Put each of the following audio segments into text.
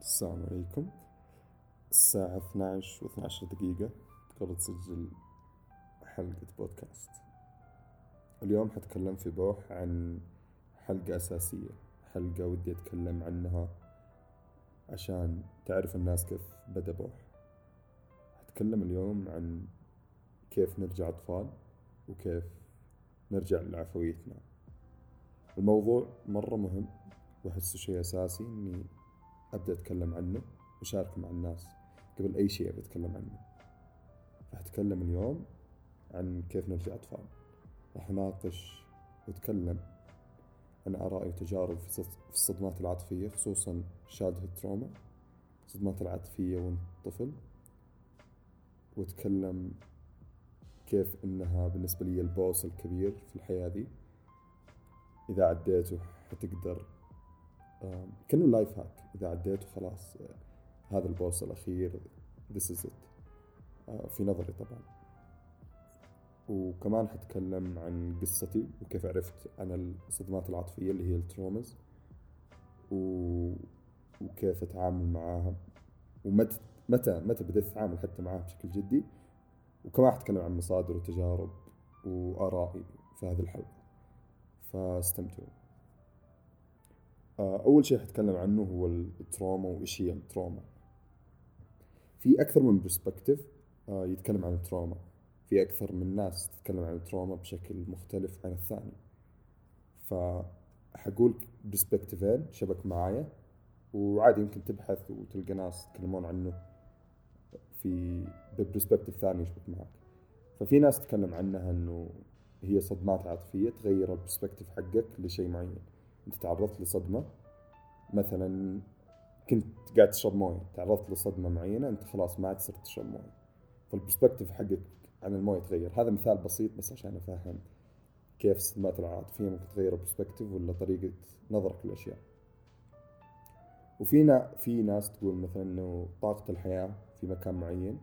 السلام عليكم. الساعة 12 و 12 دقيقة قبل تسجل حلقة بودكاست. اليوم حتكلم في بوح عن حلقة أساسية حلقة ودي أتكلم عنها عشان تعرف الناس كيف بدأ بوح. حتكلم اليوم عن كيف نرجع أطفال وكيف نرجع لعفويتنا. الموضوع مرة مهم وأحسه شيء أساسي إني أبدأ أتكلم عنه وأشاركه مع الناس قبل أي شيء أبي أتكلم عنه. راح أتكلم اليوم عن كيف نرجع أطفال. راح أناقش وأتكلم عن آرائي وتجارب في الصدمات العاطفية خصوصا شادة التروما الصدمات العاطفية وأنت طفل. وأتكلم كيف إنها بالنسبة لي ال boss الكبير في الحياة دي. إذا عديته حتقدر كأنه life hack إذا عديته خلاص آه، هذا ال boss this is it. آه، في نظري طبعا. وكمان حتكلم عن قصتي وكيف عرفت عن الصدمات العاطفية اللي هي ال traumas و... وكيف أتعامل معاها ومتى متى متى بديت أتعامل حتى معاها بشكل جدي. وكمان حتكلم عن مصادر وتجارب وآرائي في هذه الحلقة. فاستمتعوا. آه، أول شيء حتكلم عنه هو ال trauma وإيش هي ال trauma في أكثر من perspective آه، يتكلم عن ال trauma في أكثر من ناس تتكلم عن ال trauma بشكل مختلف عن الثاني. فحقول perspective ين شبك معايا وعادي يمكن تبحث وتلقى ناس يتكلمون عنه في ب perspective ثاني يشبك معك. ففي ناس تتكلم عنها إنه هي صدمات عاطفية تغير ال perspective حقك لشيء معين. انت تعرضت لصدمة. مثلا كنت قاعد تشرب موية تعرضت لصدمة معينة انت خلاص ما عاد صرت تشرب موية. فال perspective حقك عن الموية تغير. هذا مثال بسيط بس عشان أفهم كيف الصدمات العاطفية ممكن تغير ال perspective ولا طريقة نظرك للأشياء. وفينا في ناس تقول مثلا إنه طاقة الحياة في مكان معين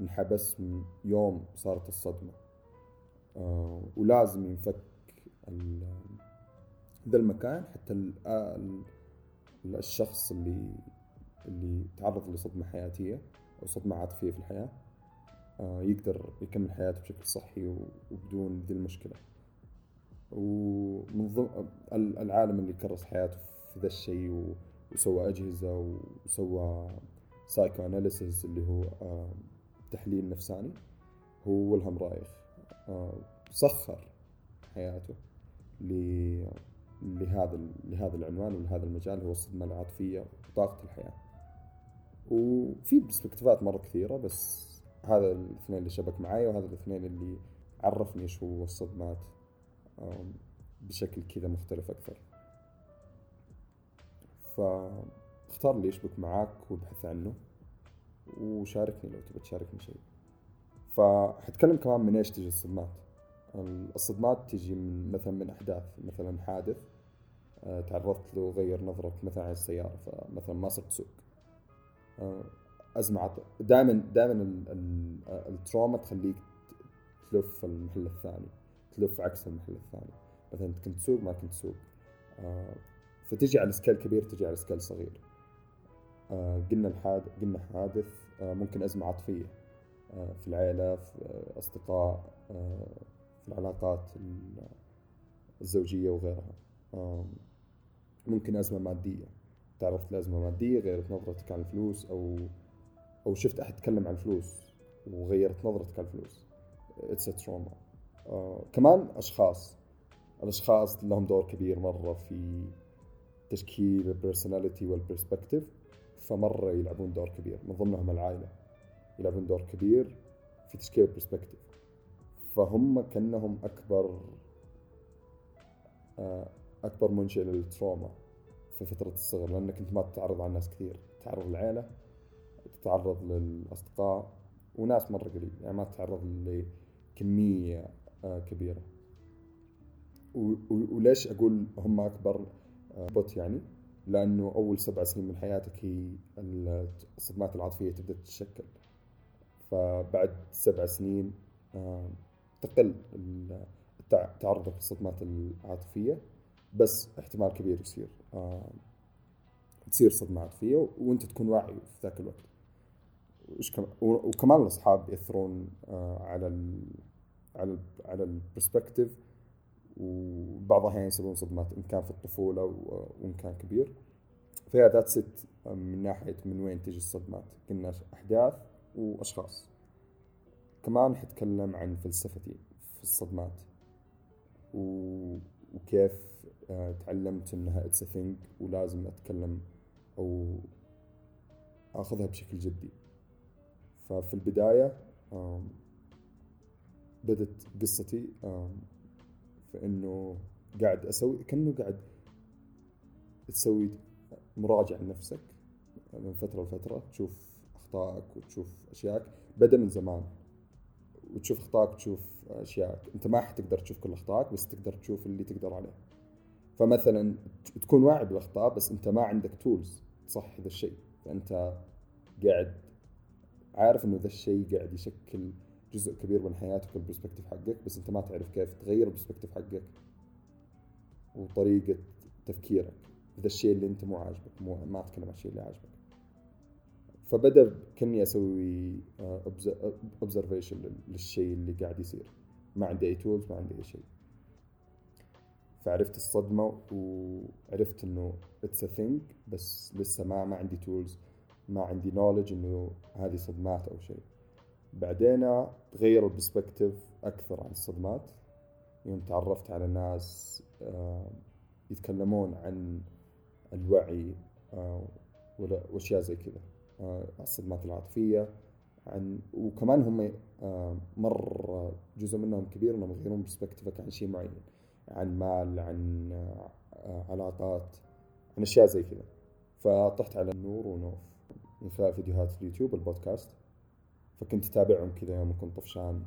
انحبس من يوم صارت الصدمة. آه ولازم ينفك ذا المكان حتى الشخص اللي اللي تعرض لصدمة حياتية أو صدمة عاطفية في الحياة آه، يقدر يكمل حياته بشكل صحي وبدون ذي المشكلة. ومن ضمن العالم اللي كرس حياته في ذا الشيء وسوى أجهزة وسوى psychoanalysis اللي هو آه، تحليل نفساني هو ويلهلم رايخ. آه، سخر حياته لهذا لهذا العنوان ولهذا المجال هو الصدمة العاطفية وطاقة الحياة. وفي برسبكتيفات مرة كثيرة بس هذا الاثنين اللي شبك معي وهذا الاثنين اللي عرفني إيش هو الصدمات بشكل كذا مختلف أكثر. فاختار اللي يشبك معاك وابحث عنه وشاركني لو تبي تشاركني شيء. فحتكلم كمان من إيش تجي الصدمات. الصدمات تجي من مثلا من أحداث مثلا حادث. تعرضت له وغير نظرك مثلا عن السيارة فمثلا ما صرت تسوق آه، أزمة دائما دائما ال trauma تخليك تلف المحل الثاني تلف عكس المحل الثاني. مثلا كنت تسوق ما كنت تسوق. آه، فتجي على scale كبير تجي على scale صغير. قلنا الحاد قلنا حادث ممكن أزمة عاطفية. في العائله في أصدقاء في العلاقات الزوجية وغيرها. ممكن أزمة مادية. تعرضت لأزمة مادية غيرت نظرتك عن الفلوس أو أو شفت أحد يتكلم عن الفلوس وغيرت نظرتك عن الفلوس. it's trauma آه كمان أشخاص الأشخاص لهم دور كبير مرة في تشكيل ال personality وال perspective فمرة يلعبون دور كبير. من ضمنهم العائلة. يلعبون دور كبير في تشكيل ال perspective فهم كأنهم أكبر آه أكبر منشئ لل trauma في فترة الصغر لأنك أنت ما تتعرض على ناس كثير تتعرض للعيلة تتعرض للأصدقاء وناس مرة قليل يعني ما تتعرض لكمية آه، كبيرة. وليش أقول هم أكبر but آه، يعني؟ لأنه أول سبع سنين من حياتك هي الصدمات العاطفية تبدأ تتشكل. فبعد سبع سنين آه، تقل تعرضك للصدمات العاطفية. بس احتمال كبير يصير. آه تصير صدمات فيه وانت تكون واعي في ذاك الوقت. وش كم وكمان الأصحاب يأثرون آه، على ال على ال على البرسبكتيف وبعض الاحيان يسببون صدمات إن كان في الطفولة وإن كان كبير. فيا that's it من ناحية من وين تجي الصدمات. قلنا أحداث وأشخاص. كمان حتكلم عن فلسفتي في الصدمات وكيف آه، تعلمت إنها it's thing ولازم أتكلم أو آخذها بشكل جدي. ففي البداية بدت قصتي في إنه قاعد أسوي كأنه قاعد تسوي مراجعة لنفسك من فترة لفترة تشوف أخطائك وتشوف اشياءك بدأ من زمان. وتشوف أخطائك وتشوف اشيائك أنت ما حتقدر تشوف كل أخطائك بس تقدر تشوف اللي تقدر عليه. فمثلا تكون واعي بالأخطاء بس أنت ما عندك tools تصحح ذا الشيء. فأنت قاعد عارف إنه ذا الشيء قاعد يشكل جزء كبير من حياتك وال perspective حقك بس أنت ما تعرف كيف تغير ال perspective حقك وطريقة تفكيرك. ذا الشيء اللي أنت مو عاجبك مو ما أتكلم عن الشيء اللي عاجبك. فبدأ كأني أسوي observation للشيء اللي قاعد يصير. ما عندي أي tools ما عندي أي شيء. فعرفت الصدمة وعرفت إنه it's a thing بس لسه ما ما عندي tools ما عندي knowledge إنه هذه صدمات أو شيء. بعدين تغير ال perspective أكثر عن الصدمات. يوم تعرفت على ناس يتكلمون عن الوعي آه، وأشياء زي كذا آه، الصدمات العاطفية عن وكمان هم مرة جزء منهم كبير إنهم يغيرون perspective ك عن شيء معين. عن المال عن علاقات عن أشياء زي كذا. فطحت على النور ونوف من خلال فيديوهات اليوتيوب والبودكاست. فكنت أتابعهم كذا يوم أكون طفشان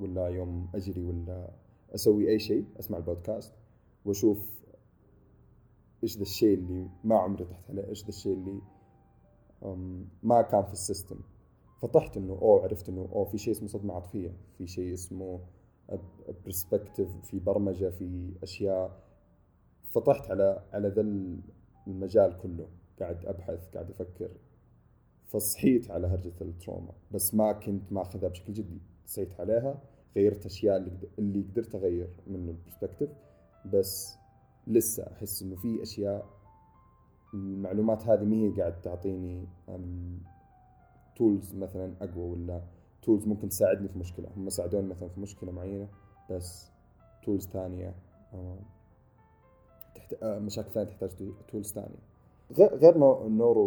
ولا يوم أجري ولا أسوي أي شيء أسمع البودكاست وأشوف إيش ذا الشيء اللي ما عمري طحت عليه إيش ذا الشيء اللي ما كان في ال system. فطحت إنه اوه عرفت إنه اوه في شيء اسمه صدمة عاطفية في شيء اسمه perspective في برمجة في أشياء. فطحت على على ذا المجال كله. قاعد أبحث قاعد أفكر. فصحيت على هرجة ال trauma. بس ما كنت ماخذها بشكل جدي. نسيت عليها غيرت أشياء اللي اللي قدرت أغير من ال perspective بس لسه أحس إنه في أشياء المعلومات هذه ما هي قاعد تعطيني tools مثلا أقوى ولا tools ممكن تساعدني في مشكلة. هم ساعدوني مثلا في مشكلة معينة بس tools ثانية تحت آه، مشاكل ثانية تحتاج tools ثانية. غير نور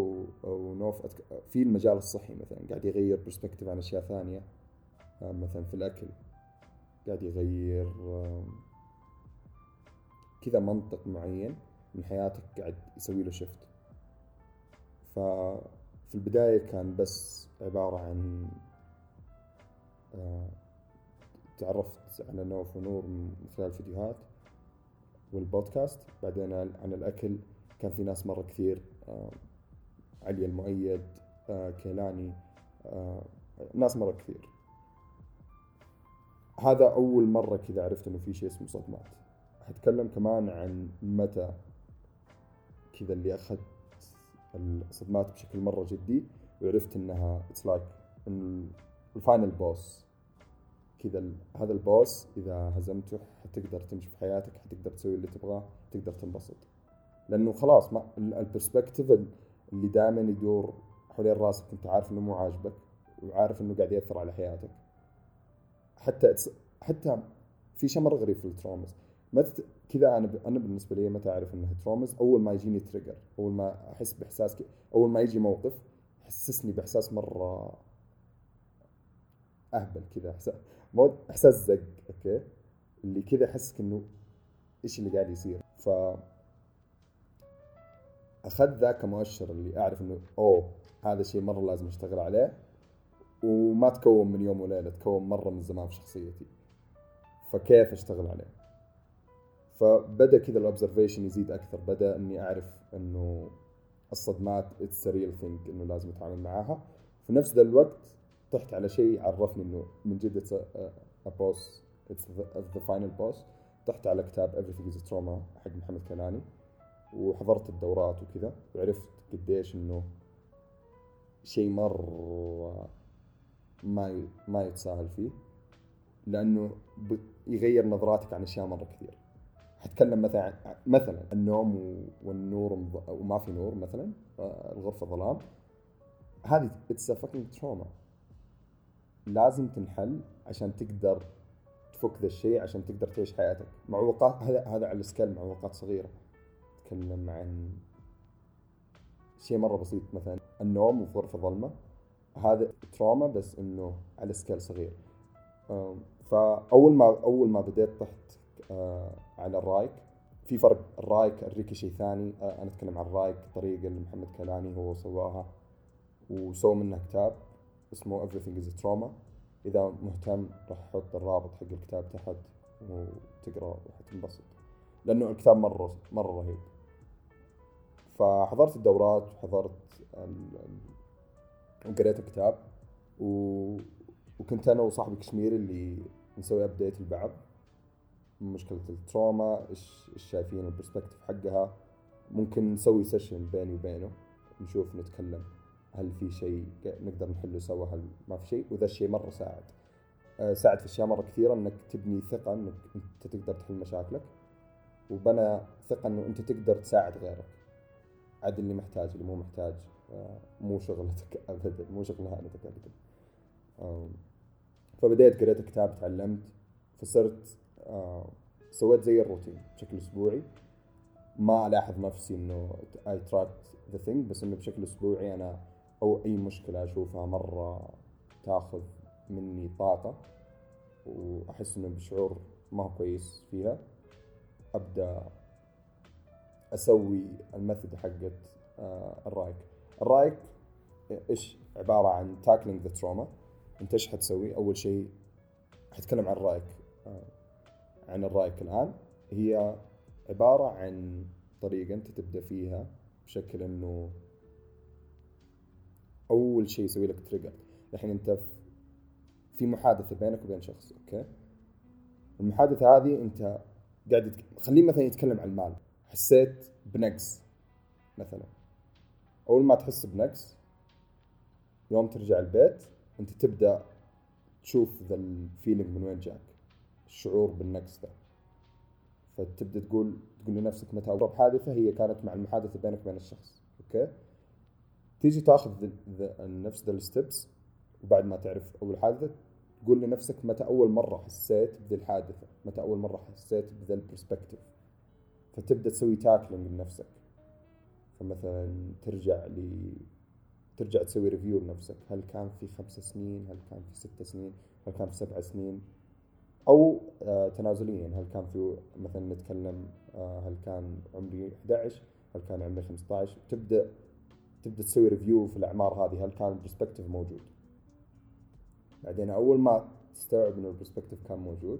ونوف في المجال الصحي مثلا قاعد يغير perspective عن أشياء ثانية آه، مثلا في الأكل. قاعد يغير كذا منطق معين من حياتك قاعد يسوي له shift ففي البداية كان بس عبارة عن آه، تعرفت على نوف ونور من خلال الفيديوهات والبودكاست. بعدين عن الأكل كان في ناس مرة كثير آه، علي المؤيد آه، كيلاني آه، ناس مرة كثير. هذا أول مرة كذا عرفت إنه في شيء اسمه صدمات حتكلم كمان عن متى كذا اللي أخذت الصدمات بشكل مرة جدي وعرفت إنها it's like ال final boss. كذا هذا ال boss إذا هزمته حتقدر تمشي في حياتك حتقدر تسوي اللي تبغاه تقدر تنبسط. لأنه خلاص ما ال perspective اللي دائما يدور حوالين راسك أنت عارف إنه مو عاجبك وعارف إنه قاعد يأثر على حياتك. حتى حتى في شيء مره غريب في ال traumas متى كذا أنا ب... أنا بالنسبة لي متى اعرف انها traumas أول ما يجيني trigger أول ما أحس بإحساس. أول ما يجي موقف يحسسني بإحساس مرة أهبل كذا. مو إحساس زق أوكي؟ اللي كذا احسك انه إيش اللي قاعد يصير. ف أخذ ذا كمؤشر اللي أعرف إنه أوه هذا الشيء مرة لازم أشتغل عليه وما تكون من يوم وليلة تكون مرة من زمان في شخصيتي. فكيف أشتغل عليه؟ فبدأ كذا ال observation يزيد أكثر بدأ إني أعرف إنه الصدمات it's real thing إنه لازم أتعامل معاها. في نفس ذا الوقت طحت على شيء عرفني إنه من جد it's boss it's the final boss طحت على كتاب Everything is Trauma حق محمد كناني وحضرت الدورات وكذا وعرفت قديش إنه شيء مرة ما ما يتساهل فيه لأنه يغير نظراتك عن أشياء مرة كثير. حتكلم مثلا مثلا النوم والنور وما في نور مثلا آه، الغرفة ظلام. هذه it's a fucking trauma لازم تنحل عشان تقدر تفك ذا الشيء عشان تقدر تعيش حياتك. معوقات هذا هذا على ال scale معوقات صغيرة. تكلم عن شيء مرة بسيط مثلا النوم وفي غرفه ظلمة. هذا trauma بس إنه على scale صغير. فأول ما أول ما بديت طحت آه، على الرايك. في فرق الرايك الريكي شيء ثاني. أنا أتكلم عن الرايك الطريقة اللي محمد كناني هو سواها. وسوى منها كتاب. اسمه Everything is a Trauma. إذا مهتم راح أحط الرابط حق الكتاب تحت وتقرأ وحتنبسط لأنه الكتاب مرة مرة رهيب. فحضرت الدورات وحضرت وقريت الكتاب. و... وكنت أنا وصاحبي كشمير اللي نسوي update لبعض. مشكلة ال trauma إيش إيش شايفين ال perspective حقها. ممكن نسوي session بيني وبينه نشوف نتكلم. هل في شيء نقدر نحله سوا؟ هل ما في شيء؟ وذا الشيء مرة ساعد. آه، ساعد في أشياء مرة كثيرة إنك تبني ثقة إنك أنت تقدر تحل مشاكلك وبنى ثقة إنه أنت تقدر تساعد غيرك. عاد اللي محتاج اللي مو محتاج آه، مو شغلتك ابدا مو شغلانتك ابدا. فبديت قريت كتاب تعلمت فصرت سويت زي الروتين بشكل أسبوعي. ما الاحظ نفسي إنه I track the thing بس إنه بشكل أسبوعي أنا أو أي مشكلة أشوفها مرة تاخذ مني طاقة وأحس إنه بشعور ما هو كويس فيها أبدأ أسوي ال method حقت آه، الرايك الرايك إيش؟ عبارة عن tackling the trauma أنت إيش حتسوي؟ أول شيء حتكلم عن الرايك آه، عن الرايك الآن. هي عبارة عن طريقة أنت تبدأ فيها بشكل إنه أول شيء يسوي لك trigger الحين أنت في محادثة بينك وبين شخص أوكي؟ المحادثة هذه أنت قاعد. خليه مثلا يتكلم عن المال حسيت بنقص مثلا. أول ما تحس بنقص يوم ترجع البيت أنت تبدأ تشوف ذا ال feeling من وين جاك الشعور بالنقص ده. فتبدأ تقول تقول لنفسك متى اقرب حادثه هي كانت مع المحادثة بينك وبين الشخص أوكي؟ تيجي تاخذ نفس ذا ال steps وبعد ما تعرف أول حادثة تقول لنفسك متى أول مرة حسيت بذي الحادثة متى أول مرة حسيت بذا ال perspective فتبدأ تسوي tackling لنفسك. فمثلا ترجع ل ترجع تسوي review لنفسك. هل كان في خمس سنين؟ هل كان في ست سنين؟ هل كان في سبع سنين؟ أو آه تنازليا. هل كان في مثلا نتكلم آه هل كان عمري 11 هل كان عمري 15 تبدأ تبدأ تسوي review في الأعمار هذه هل كان ال perspective موجود؟ بعدين أول ما تستوعب إنه ال perspective كان موجود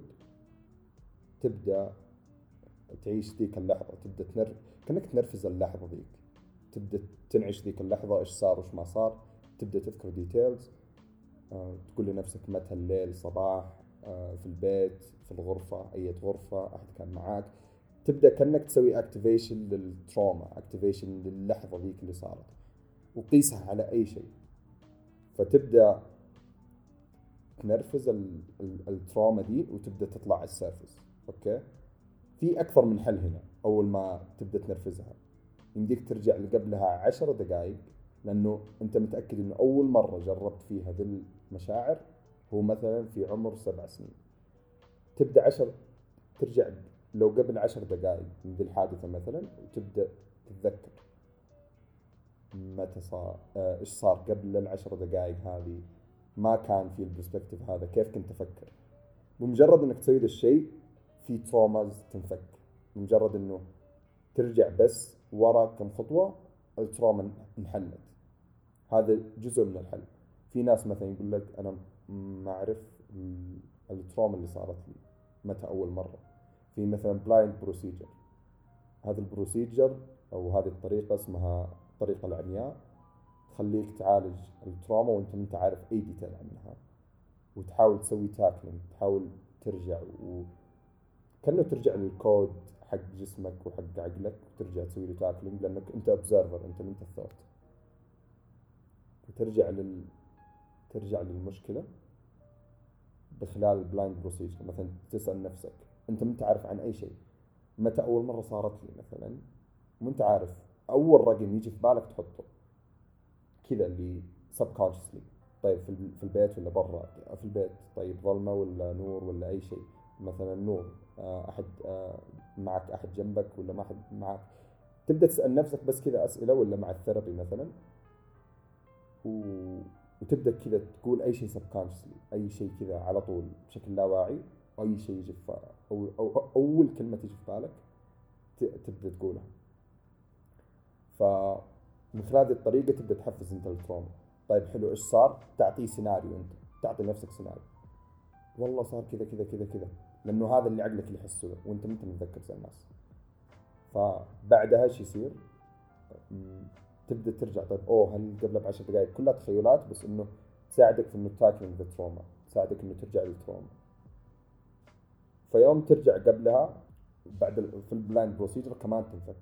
تبدأ تعيش ذيك اللحظة تبدأ تنر كأنك تنرفز اللحظة ذيك. تبدأ تنعش ذيك اللحظة إيش صار وإيش ما صار. تبدأ تذكر details آه، تقول لنفسك متى الليل صباح آه، في البيت في الغرفة أي غرفة أحد كان معاك. تبدأ كأنك تسوي activation لل trauma activation للحظة ذيك اللي صارت. وقيسها على أي شيء. فتبدأ تنرفز ال trauma دي وتبدأ تطلع على ال surface. أوكي؟ في أكثر من حل هنا أول ما تبدأ تنرفزها. يمديك ترجع لقبلها عشر دقائق لأنه أنت متأكد إنه أول مرة جربت فيها ذي المشاعر هو مثلا في عمر سبع سنين. تبدأ عشر ترجع لو قبل عشر دقائق من ذي الحادثة مثلا وتبدأ تتذكر. متى صار آه، إيش صار قبل العشر دقائق هذه؟ ما كان في ال perspective هذا. كيف كنت أفكر بمجرد إنك تسوي ذا الشيء في traumas تنفك. بمجرد إنه ترجع بس ورا كم خطوة ال trauma انحلت. هذا جزء من الحل. في ناس مثلا يقول لك أنا ما أعرف ال trauma اللي صارت لي. متى أول مرة؟ في مثلا blind procedure هذا ال procedure أو هذه الطريقة اسمها الطريقة العمياء تخليك تعالج ال trauma وانت ما انت عارف أي detail عنها. وتحاول تسوي tackling تحاول ترجع و كأنه ترجع للكود حق جسمك وحق عقلك وترجع تسوي له tackling لأنك أنت observer أنت انت الثوت وترجع لل ترجع للمشكلة بخلال ال blind procedure مثلا تسأل نفسك أنت ما انت عارف عن أي شيء. متى أول مرة صارت لي مثلا؟ ما انت عارف. أول رقم يجي في بالك تحطه. كذا اللي سبكونشسلي طيب في البيت ولا برا؟ في البيت. طيب ظلمة ولا نور ولا أي شيء؟ مثلا نور. آه، أحد آه، معك أحد جنبك ولا ما احد معك؟ تبدأ تسأل نفسك بس كذا أسئلة ولا مع الثيرابي مثلا؟ و... وتبدأ كذا تقول أي شيء سبكونشسلي أي شيء كذا على طول بشكل لا واعي أي شيء يجي في أو, أو أول كلمة تجي في بالك تبدأ تقولها. فمن خلال هذه الطريقة تبدأ تحفز أنت ال trauma طيب حلو إيش صار؟ تعطيه سيناريو أنت. تعطي نفسك سيناريو. والله صار كذا كذا كذا كذا. لأنه هذا اللي عقلك اللي يحسه وأنت ما انت متذكر زي الناس. فبعدها إيش يصير؟ تبدأ ترجع. طيب أوه هل قبلها ب 10 دقائق كلها تخيلات بس إنه تساعدك في إنه tackling the trauma. تساعدك إنه ترجع لل trauma. فيوم ترجع قبلها بعد في ال blind procedure كمان تنفك.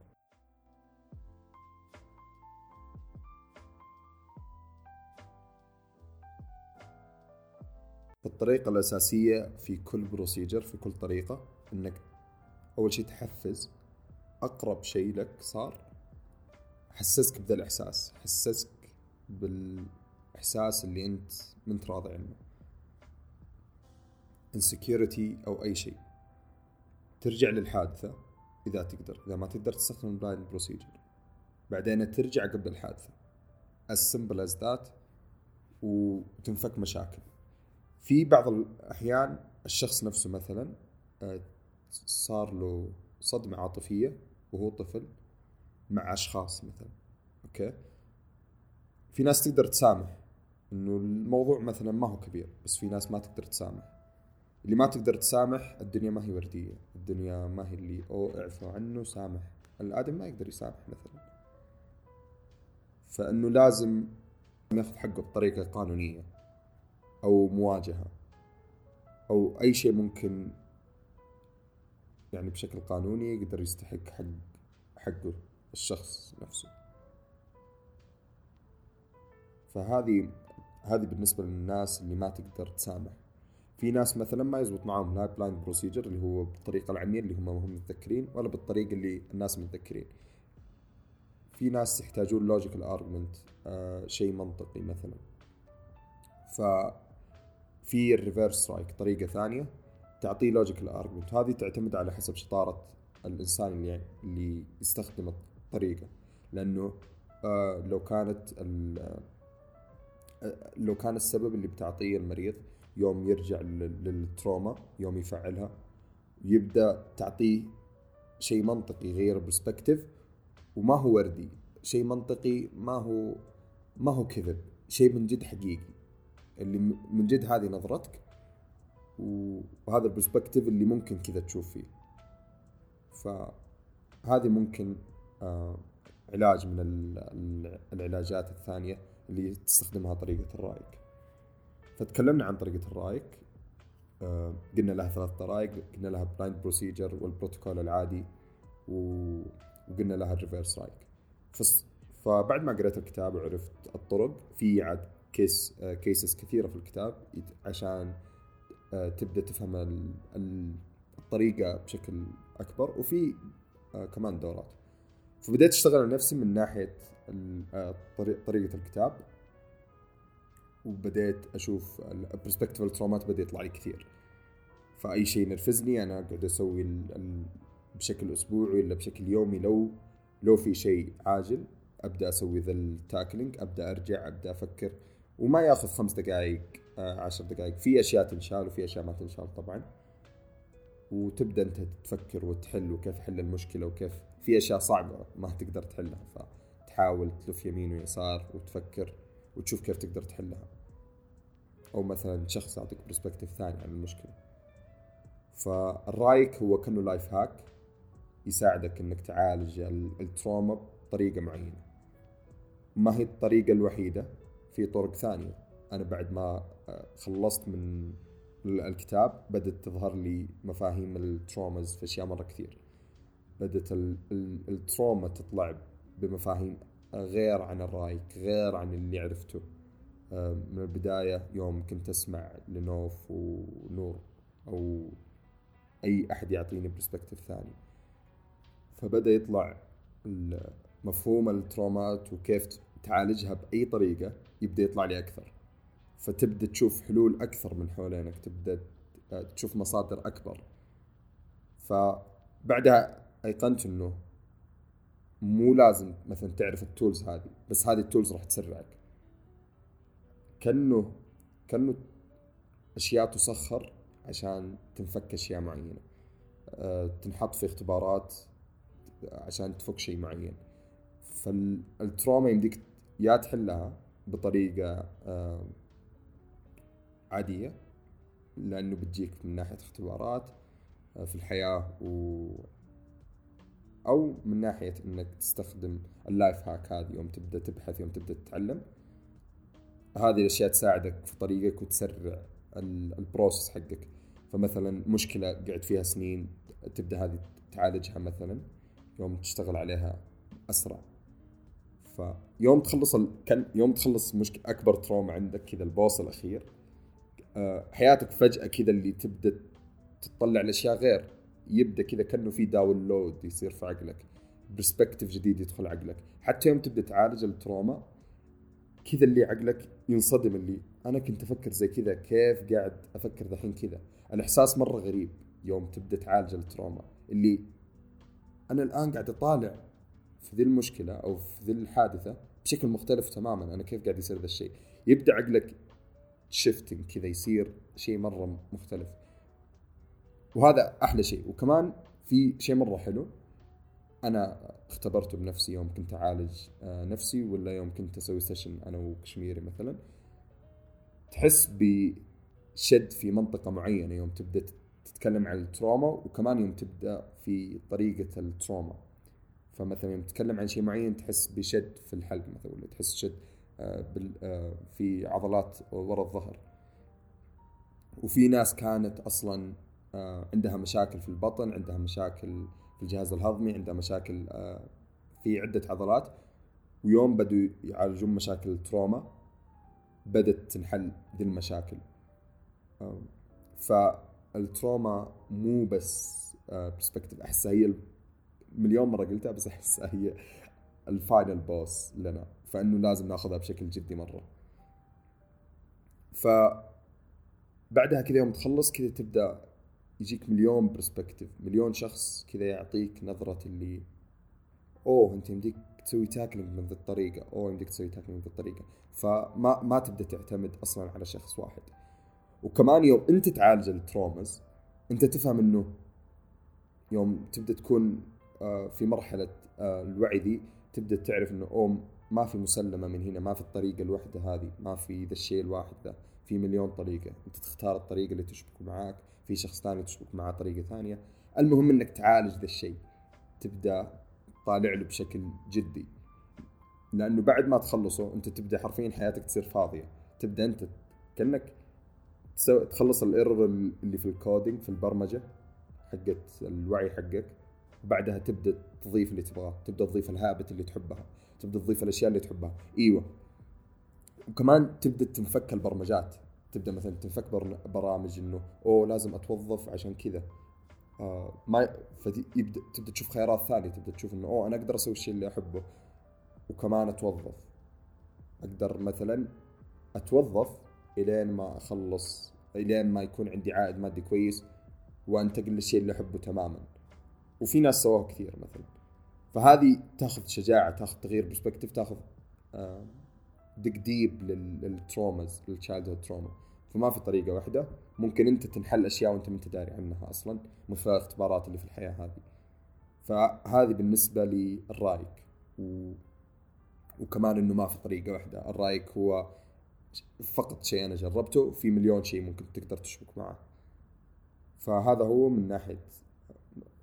الطريقة الأساسية في كل procedure في كل طريقة إنك أول شيء تحفز. أقرب شيء لك صار حسسك بذا الإحساس حسسك بالإحساس اللي أنت منت راضي عنه. Insecurity أو أي شيء ترجع للحادثة إذا تقدر إذا ما تقدر تستخدم ال blind procedure بعدين ترجع قبل الحادثة. As simple as that وتنفك مشاكل. في بعض الأحيان الشخص نفسه مثلا آه، صار له صدمة عاطفية وهو طفل مع أشخاص مثلا أوكي؟ في ناس تقدر تسامح إنه الموضوع مثلا ما هو كبير بس في ناس ما تقدر تسامح. اللي ما تقدر تسامح الدنيا ما هي وردية الدنيا ما هي اللي أو اعفوا عنه سامح. الآدم ما يقدر يسامح مثلا. فإنه لازم ياخذ حقه بطريقة قانونية. أو مواجهة أو أي شيء ممكن يعني بشكل قانوني يقدر يستحق حق حقه الشخص نفسه. فهذه هذه بالنسبة للناس اللي ما تقدر تسامح. في ناس مثلا ما يزبط معاهم لا blind procedure اللي هو بالطريقة العمية اللي هم هم متذكرين ولا بالطريقة اللي الناس متذكرين. في ناس يحتاجون logical argument آه شيء منطقي مثلا. ف في ال reverse رايك طريقة ثانية تعطيه logical argument هذه تعتمد على حسب شطارة الإنسان اللي اللي يستخدم الطريقة. لأنه آه لو كانت لو كان السبب اللي بتعطيه المريض يوم يرجع للتروما يوم يفعلها يبدأ تعطيه شيء منطقي يغير perspective وما هو وردي. شيء منطقي ما هو ما هو كذب. شيء من جد حقيقي. اللي من جد هذه نظرتك وهذا ال perspective اللي ممكن كذا تشوف فيه. فهذه ممكن آه علاج من العلاجات الثانية اللي تستخدمها طريقة الرايك فتكلمنا عن طريقة الرايك آه قلنا لها ثلاث طرائق قلنا لها blind procedure والبروتوكول العادي وقلنا لها ال reverse رايك فبعد ما قريت الكتاب وعرفت الطرق في عاد case آه cases كثيرة في الكتاب عشان آه تبدأ تفهم الطريقة بشكل أكبر وفي آه كمان دورات. فبديت أشتغل على نفسي من ناحية آه، طريقة الكتاب وبديت أشوف ال perspective الترومات بدا يطلع لي كثير. فأي شيء ينرفزني أنا اقعد أسوي بشكل أسبوعي ولا بشكل يومي لو لو في شيء عاجل أبدأ أسوي ذا ال tackling أبدأ أرجع أبدأ أفكر. وما ياخذ خمس دقائق آه، عشر دقائق في أشياء تنشال وفي أشياء ما تنشال طبعا. وتبدأ أنت تفكر وتحل وكيف حل المشكلة وكيف في أشياء صعبة ما تقدر تحلها. فتحاول تلف يمين ويسار وتفكر وتشوف كيف تقدر تحلها. أو مثلا شخص يعطيك perspective ثاني عن المشكلة. فالرايك هو كأنه life hack يساعدك إنك تعالج التروما بطريقة معينة. ما هي الطريقة الوحيدة؟ في طرق ثانية. أنا بعد ما آه، خلصت من الكتاب بدأت تظهر لي مفاهيم ال traumas في أشياء مرة كثير. بدت التروما تطلع بمفاهيم غير عن الرايك غير عن اللي عرفته. آه، من البداية يوم كنت أسمع لنوف ونور أو أي أحد يعطيني perspective ثاني. فبدأ يطلع مفهوم الترومات وكيف تعالجها بأي طريقة يبدأ يطلع لي أكثر. فتبدأ تشوف حلول أكثر من حوالينك تبدأ تشوف مصادر أكبر. فبعدها أيقنت أنه مو لازم مثلا تعرف ال tools هذه بس هذه ال tools راح تسرعك. كأنه كأنه أشياء تسخر عشان تنفك أشياء معينة. أه تنحط في اختبارات عشان تفك شيء معين. فالتروما يمديك يا تحلها بطريقة أه عادية لأنه بتجيك من ناحية اختبارات آه، في الحياة و أو من ناحية إنك تستخدم ال life hack هذه يوم تبدأ تبحث يوم تبدأ تتعلم. هذه الأشياء تساعدك في طريقك وتسرع ال process حقك. فمثلا مشكلة قعد فيها سنين تبدأ هذه تعالجها مثلا يوم تشتغل عليها أسرع. فيوم تخلص ال... كان يوم تخلص مشكله أكبر تروما عندك كذا ال boss الأخير آه، حياتك فجأة كذا اللي تبدأ تطلع لاشياء غير يبدأ كذا كأنه في download يصير في عقلك perspective جديد يدخل عقلك. حتى يوم تبدأ تعالج التروما كذا اللي عقلك ينصدم اللي أنا كنت أفكر زي كذا كيف قاعد أفكر ذحين كذا؟ الإحساس مرة غريب يوم تبدأ تعالج التروما اللي أنا الآن قاعد أطالع في ذي المشكلة أو في ذي الحادثة بشكل مختلف تماما. أنا كيف قاعد يصير ذا الشيء؟ يبدأ عقلك shifting كذا يصير شيء مرة مختلف. وهذا أحلى شيء. وكمان في شيء مرة حلو. أنا اختبرته بنفسي. يوم كنت أعالج آه، نفسي ولا يوم كنت أسوي session أنا وكشميري مثلا. تحس بشد في منطقة معينة. يوم تبدأ تتكلم عن التروما وكمان يوم تبدأ في طريقة التروما. فمثلا يوم تتكلم عن شيء معين تحس بشد في الحلق مثلا ولا تحس شد آه، آه، في عضلات ورا الظهر. وفي ناس كانت أصلا عندها مشاكل في البطن عندها مشاكل في الجهاز الهضمي عنده مشاكل آه، في عدة عضلات. ويوم بدوا يعالجون مشاكل التروما بدت تنحل ذي المشاكل. فالتروما مو بس perspective آه، أحسها هي مليون مرة قلتها بس احسها هي ال final boss لنا فإنه لازم ناخذها بشكل جدي مرة. ف بعدها كذا يوم تخلص كذا تبدأ يجيك مليون perspective مليون شخص كذا يعطيك نظرة اللي أوه أنت يمديك تسوي tackling من ذي الطريقة أوه يمديك تسوي tackling من ذي الطريقة. فما ما تبدأ تعتمد أصلا على شخص واحد. وكمان يوم أنت تعالج ال traumas أنت تفهم إنه يوم تبدأ تكون في مرحلة آه، الوعي ذي تبدأ تعرف إنه اوه ما في مسلمة من هنا ما في الطريقة الوحدة هذه ما في ذا الشيء الواحد ذا في مليون طريقة. أنت تختار الطريقة اللي تشبك معاك في شخص ثاني تشبك معاه طريقة ثانية. المهم إنك تعالج ذا الشيء تبدأ طالع له بشكل جدي. لأنه بعد ما تخلصه أنت تبدأ حرفيا حياتك تصير فاضية. تبدأ أنت كأنك تخلص ال error اللي في ال coding في البرمجة حقت الوعي حقك. وبعدها تبدأ تضيف اللي تبغاه تبدأ تضيف الهابت اللي تحبها تبدأ تضيف الأشياء اللي تحبها إيوه. وكمان تبدأ تنفك البرمجات. تبدأ مثلا تنفك برامج إنه أوه لازم أتوظف عشان كذا. آه ما يبدأ تبدأ تشوف خيارات ثانية. تبدأ تشوف إنه أوه أنا أقدر أسوي الشيء اللي أحبه. وكمان أتوظف. أقدر مثلا أتوظف إلين ما أخلص إلين ما يكون عندي عائد مادي كويس وأنتقل للشيء اللي أحبه تماما. وفي ناس سووه كثير مثلا. فهذه تاخذ شجاعة تاخذ تغيير perspective تاخذ dig deep لل traumas لل childhood trauma فما في طريقة واحدة. ممكن أنت تنحل أشياء وأنت ما أنت داري عنها أصلا من خلال الاختبارات اللي في الحياة هذه. فهذه بالنسبة للرأيك. و... وكمان إنه ما في طريقة واحدة. الرأيك هو فقط شيء أنا جربته في مليون شيء ممكن تقدر تشبك معه. فهذا هو من ناحية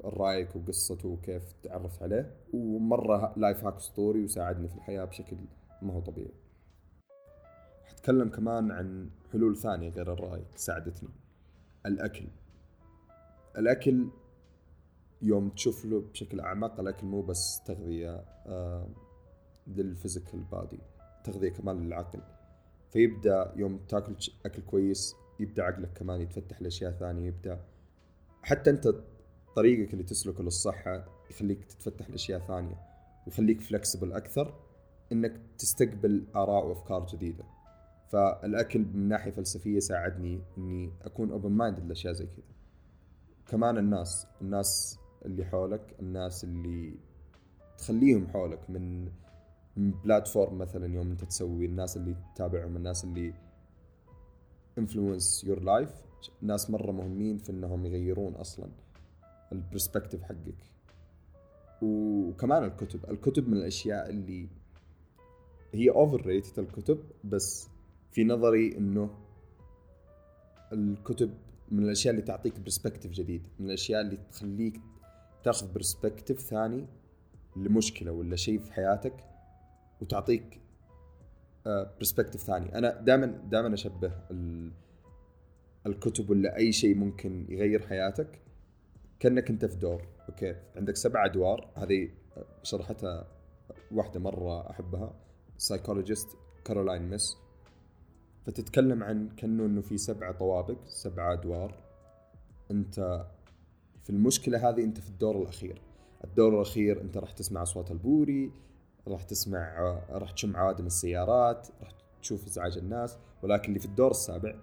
الرأيك وقصته وكيف تعرفت عليه. ومرة لايف هاك اسطوري وساعدني في الحياة بشكل ما هو طبيعي. حتكلم كمان عن حلول ثانية غير الرأي ساعدتني الأكل. الأكل يوم تشوف له بشكل أعمق الأكل مو بس تغذية آه لل physical body تغذية كمان للعقل. فيبدأ يوم تاكل أكل كويس يبدأ عقلك كمان يتفتح لأشياء ثانية يبدأ حتى أنت طريقك اللي تسلكه للصحة يخليك تتفتح لأشياء ثانية ويخليك flexible أكثر إنك تستقبل آراء وأفكار جديدة. فالأكل من ناحية فلسفية ساعدني إني أكون open mind لأشياء زي كذا. كمان الناس الناس اللي حولك الناس اللي تخليهم حولك من platform مثلا يوم أنت تسوي الناس اللي تتابعهم الناس اللي influence your life ناس مرة مهمين في إنهم يغيرون أصلا. ال perspective حقك. وكمان الكتب الكتب من الأشياء اللي هي overrated الكتب بس في نظري إنه الكتب من الأشياء اللي تعطيك perspective جديد من الأشياء اللي تخليك تاخذ perspective ثاني لمشكلة ولا شيء في حياتك وتعطيك perspective ثاني. أنا دائما دائما أشبه الكتب ولا أي شيء ممكن يغير حياتك كأنك أنت في دور okay؟ عندك سبع أدوار هذه شرحتها واحدة مرة أحبها psychologist كارولاين ميس فتتكلم عن كأنه إنه في سبع طوابق سبع أدوار. أنت في المشكلة هذه أنت في الدور الأخير. الدور الأخير أنت راح تسمع أصوات البوري راح تسمع راح تشم عوادم السيارات راح تشوف إزعاج الناس. ولكن اللي في الدور السابع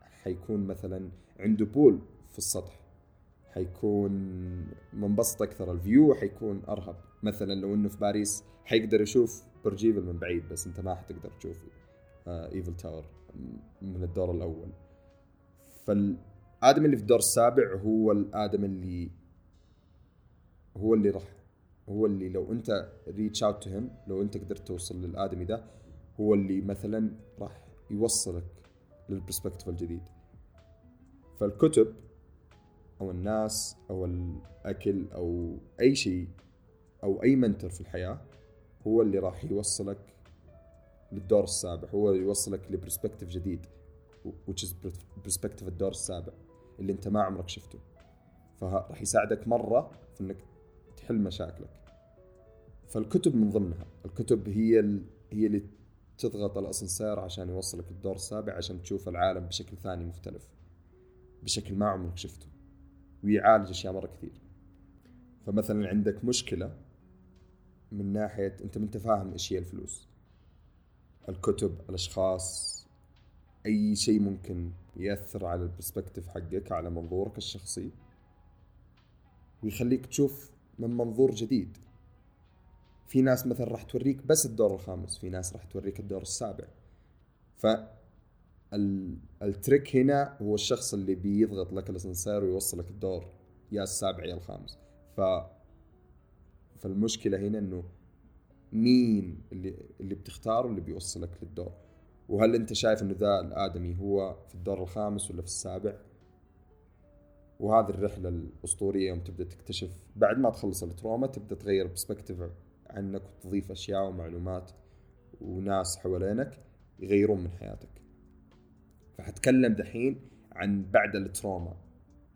حيكون مثلا عنده pool في السطح. حيكون منبسط أكثر ال view حيكون أرهب. مثلا لو إنه في باريس حيقدر يشوف برج ايفل من بعيد بس أنت ما حتقدر تشوف Eiffel Tower من الدور الأول. فالآدمي اللي في الدور السابع هو الآدمي اللي هو اللي راح هو اللي لو أنت reach out to him لو أنت قدرت توصل للادمي ده هو اللي مثلا راح يوصلك لل perspective الجديد. فالكتب أو الناس أو الأكل أو أي شيء أو أي mentor في الحياة هو اللي راح يوصلك للدور السابع هو اللي يوصلك ل perspective جديد which is perspective الدور السابع اللي أنت ما عمرك شفته فراح يساعدك مرة في إنك تحل مشاكلك فالكتب من ضمنها الكتب هي. هي اللي تضغط الأسانسير عشان يوصلك الدور السابع عشان تشوف العالم بشكل ثاني مختلف بشكل ما عمرك شفته ويعالج أشياء مرة كثير. فمثلا عندك مشكلة من ناحية أنت ما أنت فاهم إيش هي الفلوس. الكتب الأشخاص أي شيء ممكن يأثر على البرسبكتيف حقك على منظورك الشخصي. ويخليك تشوف من منظور جديد. في ناس مثلا راح توريك بس الدور الخامس في ناس راح توريك الدور السابع. ف ال trick هنا هو الشخص اللي بيضغط لك الاسانسير ويوصلك الدور. يا السابع يا الخامس. ف فالمشكلة هنا إنه مين اللي اللي بتختاره اللي بيوصلك للدور. وهل أنت شايف إنه ذا الآدمي هو في الدور الخامس ولا في السابع؟ وهذه الرحلة الأسطورية يوم تبدأ تكتشف بعد ما تخلص ال trauma تبدأ تغير perspective عنك وتضيف أشياء ومعلومات وناس حوالينك يغيرون من حياتك. فحتكلم دحين عن بعد ال trauma.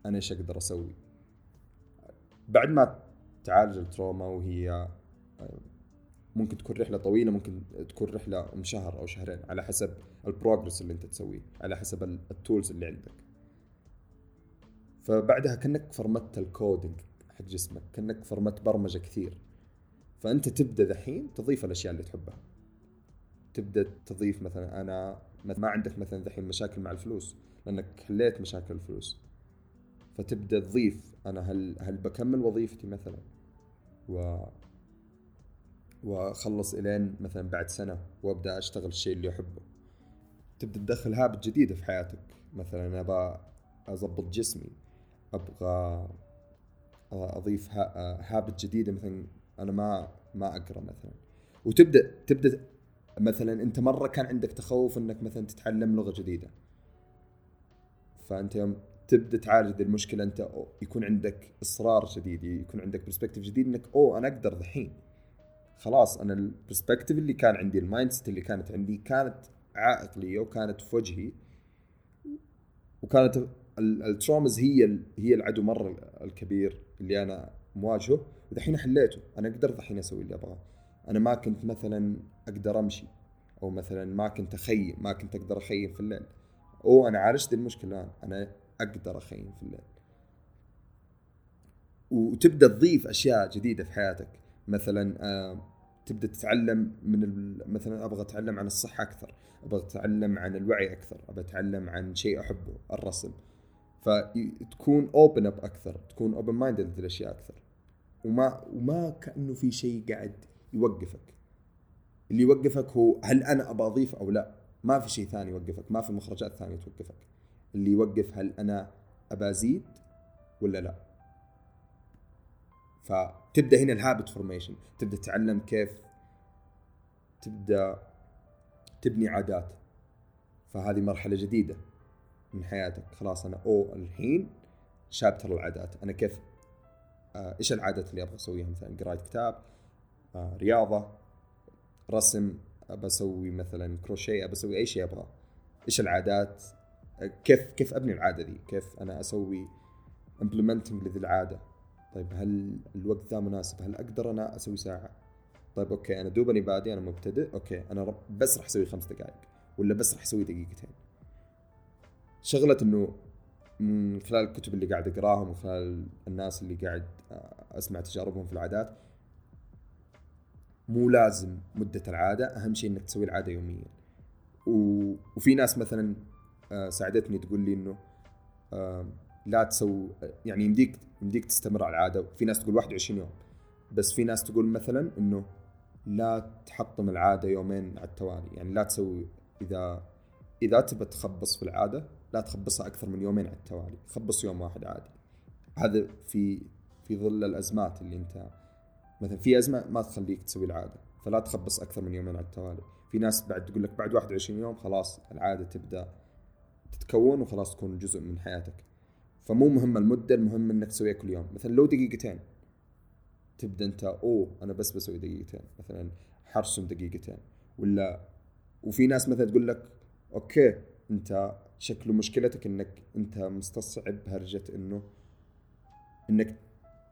أنا إيش أقدر أسوي؟ بعد ما تعالج ال trauma وهي ممكن تكون رحلة طويلة ممكن تكون رحلة شهر أو شهرين على حسب ال progress اللي أنت تسويه على حسب ال tools اللي عندك. فبعدها كأنك فرمت ال coding حق جسمك كأنك فرمت برمجة كثير. فأنت تبدأ ذحين تضيف الأشياء اللي تحبها. تبدأ تضيف مثلا أنا ما عندك مثلا ذحين مشاكل مع الفلوس لأنك حليت مشاكل الفلوس. فتبدأ تضيف أنا هل هل بكمل وظيفتي مثلا؟ و وأخلص إلين مثلا بعد سنة وأبدأ أشتغل الشيء اللي أحبه. تبدأ تدخل هابت جديدة في حياتك. مثلا أنا أبغى اضبط جسمي أبغى أضيف habit جديدة مثلا أنا ما ما أقرأ مثلا. وتبدأ تبدأ مثلا أنت مرة كان عندك تخوف إنك مثلا تتعلم لغة جديدة. فأنت يوم تبدأ تعالج المشكلة أنت يكون عندك إصرار جديد يكون عندك perspective جديد إنك oh أنا أقدر ذحين خلاص أنا ال perspective اللي كان عندي ال mindset اللي كانت عندي كانت عائق لي وكانت في وجهي. وكانت الترومز هي هي العدو مرة الكبير اللي أنا مواجهه ودحين حليته. أنا قدرت الحين أسوي اللي أبغاه. أنا ما كنت مثلا أقدر أمشي. أو مثلا ما كنت أخيم ما كنت أقدر أخيم في الليل. أو أنا عالجت المشكلة الآن أنا أقدر أخيم في الليل. وتبدأ تضيف أشياء جديدة في حياتك. مثلا آه، تبدأ تتعلم من مثلا أبغى أتعلم عن الصحة أكثر أبغى أتعلم عن الوعي أكثر أبغى أتعلم عن شيء أحبه الرسم. فتكون open up أكثر تكون open-minded للأشياء أكثر. وما وما كأنه في شيء قاعد يوقفك. اللي يوقفك هو هل أنا ابى أضيف أو لا؟ ما في شيء ثاني يوقفك ما في مخرجات ثانية توقفك. اللي يوقف هل أنا ابى أزيد ولا لا؟ فتبدأ هنا ال habit formation تبدأ تتعلم كيف تبدأ تبني عادات. فهذه مرحلة جديدة من حياتك. خلاص أنا أو الحين chapter العادات. أنا كيف آه إيش العادات اللي أبغى أسويها؟ مثلا قرايه كتاب آه رياضة رسم أبى أسوي مثلا كروشيه أبى أسوي أي شيء أبغاه. إيش العادات؟ كيف كيف أبني العادة ذي كيف أنا أسوي implementing لذي العادة؟ طيب هل الوقت ذا مناسب؟ هل أقدر أنا أسوي ساعة؟ طيب okay أنا دوبني بادي أنا مبتدئ okay أنا بس راح أسوي خمس دقائق ولا بس راح أسوي دقيقتين؟ شغلة إنه من خلال الكتب اللي قاعد اقراها ومن خلال الناس اللي قاعد أسمع تجاربهم في العادات مو لازم مدة العادة أهم شيء إنك تسوي العادة يوميا. وفي ناس مثلا آه، ساعدتني تقول لي إنه لا تسوي يعني يمديك يمديك تستمر على العادة. في ناس تقول 21 يوم. بس في ناس تقول مثلا إنه لا تحطم العادة يومين على التوالي. يعني لا تسوي إذا إذا تبى تخبص في العادة لا تخبصها أكثر من يومين على التوالي. خبص يوم واحد عادي. هذا في في ظل الأزمات اللي أنت مثلا في أزمة ما تخليك تسوي العادة فلا تخبص أكثر من يومين على التوالي. في ناس بعد تقول لك بعد 21 يوم خلاص العادة تبدأ تتكون وخلاص تكون جزء من حياتك. فمو مهم المدة المهم إنك تسويها كل يوم. مثلا لو دقيقتين تبدأ أنت أوه أنا بس بسوي دقيقتين مثلا حرسم دقيقتين. ولا وفي ناس مثلا تقول لك okay أنت شكله مشكلتك إنك أنت مستصعب هرجه إنه إنك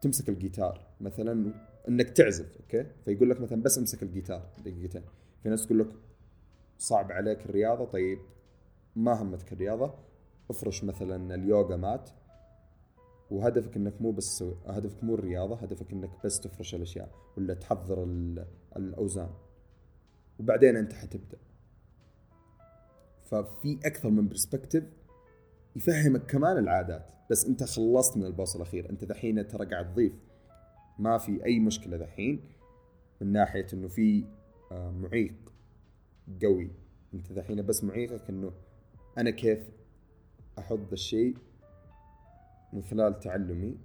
تمسك الجيتار. مثلا إنك تعزف okay؟ فيقول لك مثلا بس امسك الجيتار دقيقتين. في ناس تقول لك صعب عليك الرياضة طيب ما همتك الرياضة افرش مثلا ال yoga mat. وهدفك إنك مو بس هدفك مو الرياضة هدفك إنك بس تفرش الأشياء ولا تحضر الأوزان. وبعدين أنت حتبدأ. ففي أكثر من perspective يفهمك كمان العادات. بس أنت خلصت من البوصلة الاخير أنت دحين ترى قاعد تضيف. ما في أي مشكلة دحين من ناحية إنه في آه، معيق قوي. أنت دحين بس معيقك إنه أنا كيف أحط الشيء من خلال تعلمي؟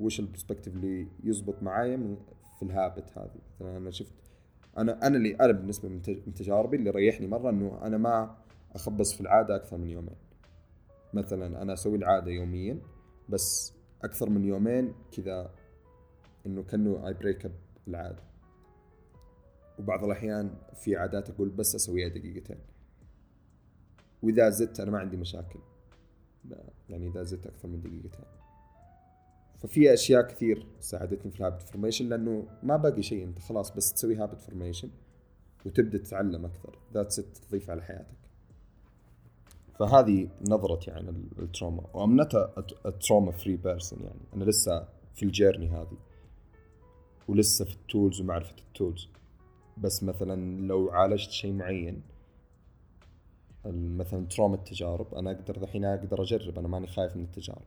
وش البرسبكتيف اللي يزبط معايا من في الهابت هذه مثلا أنا شفت أنا أنا اللي أنا بالنسبة من تجاربي اللي ريحني مرة إنه أنا ما أخبص في العادة أكثر من يومين. مثلا أنا أسوي العادة يوميا بس أكثر من يومين كذا إنه كأنه اي break up العادة. وبعض الأحيان في عادات أقول بس أسويها دقيقتين. وإذا زدت أنا ما عندي مشاكل. يعني إذا زدت أكثر من دقيقتين. ففي أشياء كثير ساعدتني في ال habit formation لأنه ما باقي شيء أنت خلاص بس تسوي habit formation وتبدأ تتعلم أكثر. that's it تضيف على حياتك. فهذه نظرتي عن ال trauma و I'm not trauma free person يعني. أنا لسه في ال journey هذه. ولسه في ال tools ومعرفة ال tools. بس مثلا لو عالجت شيء معين مثلا trauma التجارب أنا أقدر الحين أقدر أجرب أنا ماني خايف من التجارب.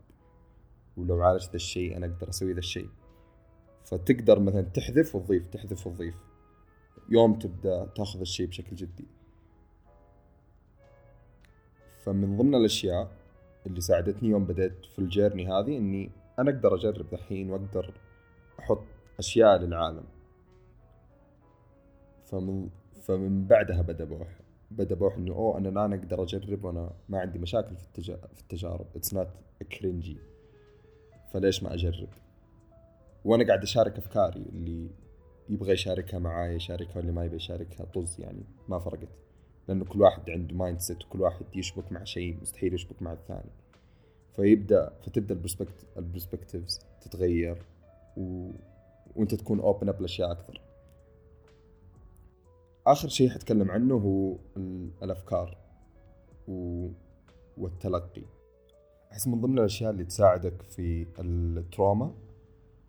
ولو عالجت ذا الشيء أنا أقدر أسوي ذا الشيء. فتقدر مثلا تحذف وتضيف تحذف وتضيف. يوم تبدأ تأخذ الشيء بشكل جدي. فمن ضمن الأشياء اللي ساعدتني يوم بدأت في ال journey هذه إني أنا أقدر أجرب دحين وأقدر أحط أشياء للعالم. فمن فمن بعدها بدا بوح. بدا بوح إنه أوه أنا الآن أقدر أجرب وأنا ما عندي مشاكل في التجا... في التجارب. it's not cringey فليش ما أجرب؟ وأنا قاعد أشارك أفكاري. اللي يبغى يشاركها معاي يشاركها واللي ما يبغى يشاركها طز يعني ما فرقت. لأنه كل واحد عنده mindset وكل واحد يشبك مع شيء مستحيل يشبك مع الثاني. فيبدا فتبدأ ال perspectives تتغير. و... وانت تكون open up لأشياء أكثر. آخر شيء حتكلم عنه هو الأفكار و... والتلقي. أحس من ضمن الأشياء اللي تساعدك في ال trauma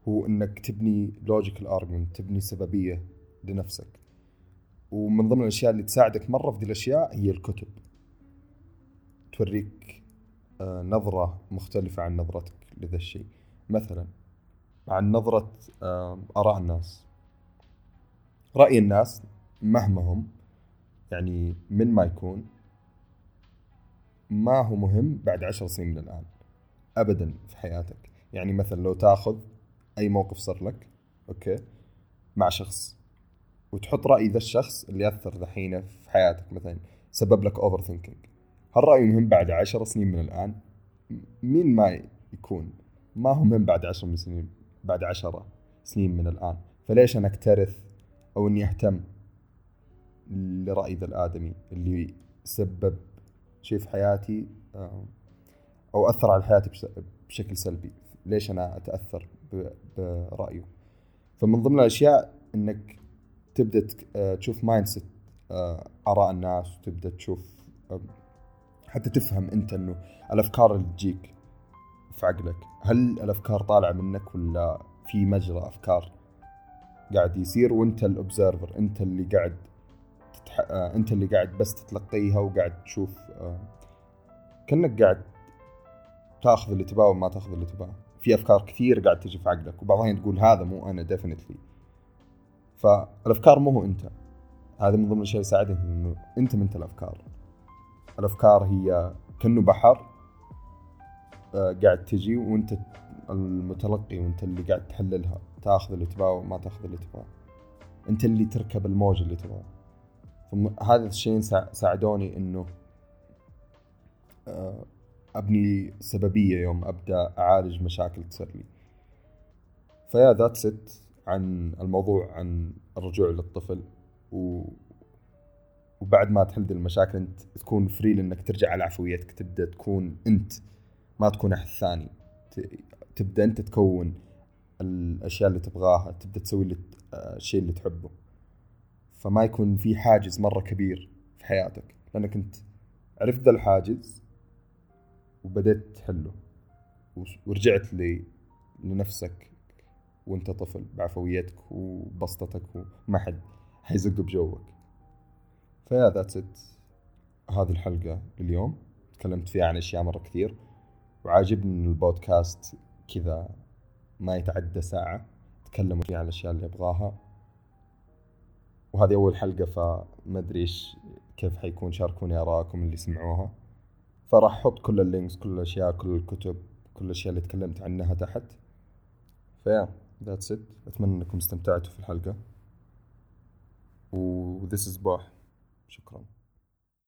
هو إنك تبني logical argument تبني سببية لنفسك. ومن ضمن الأشياء اللي تساعدك مرة في ذي الأشياء هي الكتب. توريك آه، نظرة مختلفة عن نظرتك لذا الشيء. مثلا عن نظرة آه، آراء الناس. رأي الناس مهما هم يعني من ما يكون ما هو مهم بعد عشر سنين من الآن أبدا في حياتك. يعني مثلا لو تأخذ أي موقف صار لك okay مع شخص وتحط رأي ذا الشخص اللي أثر دحين في حياتك مثلا سبب لك overthinking هل رأيه مهم بعد عشر سنين من الآن؟ مين ما يكون؟ ما هو مهم بعد عشر سنين بعد عشرة سنين من الآن. فليش أنا أكترث أو إني أهتم لرأي ذا الآدمي اللي سبب شيء في حياتي آه، أو أثر على حياتي بشكل سلبي؟ ليش أنا أتأثر برأيه؟ فمن ضمن الأشياء إنك تبدأ آه، تشوف mindset آه، آراء الناس وتبدأ تشوف حتى تفهم أنت إنه الأفكار اللي تجيك في عقلك. هل الأفكار طالعة منك ولا في مجرى أفكار قاعد يصير وأنت ال observer أنت اللي قاعد تتح... آه أنت اللي قاعد بس تتلقيها وقاعد تشوف آه كأنك قاعد تأخذ اللي تباه وما تأخذ اللي تباه. في أفكار كثير قاعد تجي في عقلك وبعضها تقول هذا مو أنا ديفنتلي فالأفكار مو هو أنت. هذا من ضمن الاشياء اللي ساعدتني إنه أنت من الأفكار. الأفكار هي كأنه بحر قاعد تجي وانت المتلقي وانت اللي قاعد تحللها. تاخذ اللي تباه وما تاخذ اللي تباه. انت اللي تركب الموج اللي تبغاه هذا الشيء ساعدوني انه آه، ابني سببية يوم أبدأ أعالج مشاكل تصير لي. فيا ذات ست عن الموضوع عن الرجوع للطفل. و وبعد ما تحل المشاكل انت تكون فري لأنك ترجع على عفويتك تبدأ تكون أنت ما تكون أحد ثاني. تبدأ أنت تكون الأشياء اللي تبغاها تبدأ تسوي آه، الشيء اللي تحبه. فما يكون في حاجز مرة كبير في حياتك. لأنك أنت عرفت ذا الحاجز وبدأت تحله ورجعت لي لنفسك وأنت طفل بعفويتك وبساطتك وما حد حيزق بجوك. ف yeah that's it هذه الحلقة لليوم. تكلمت فيها عن أشياء مرة كثير. وعاجبني البودكاست كذا ما يتعدى ساعة تكلموا فيها عن الأشياء اللي ابغاها وهذه أول حلقة فما أدري إيش كيف حيكون شاركوني آرائكم اللي سمعوها فراح أحط كل ال links كل الأشياء كل الكتب كل الأشياء اللي تكلمت عنها تحت. ف yeah that's it أتمنى إنكم استمتعتوا في الحلقة. و this is بوح شكرا.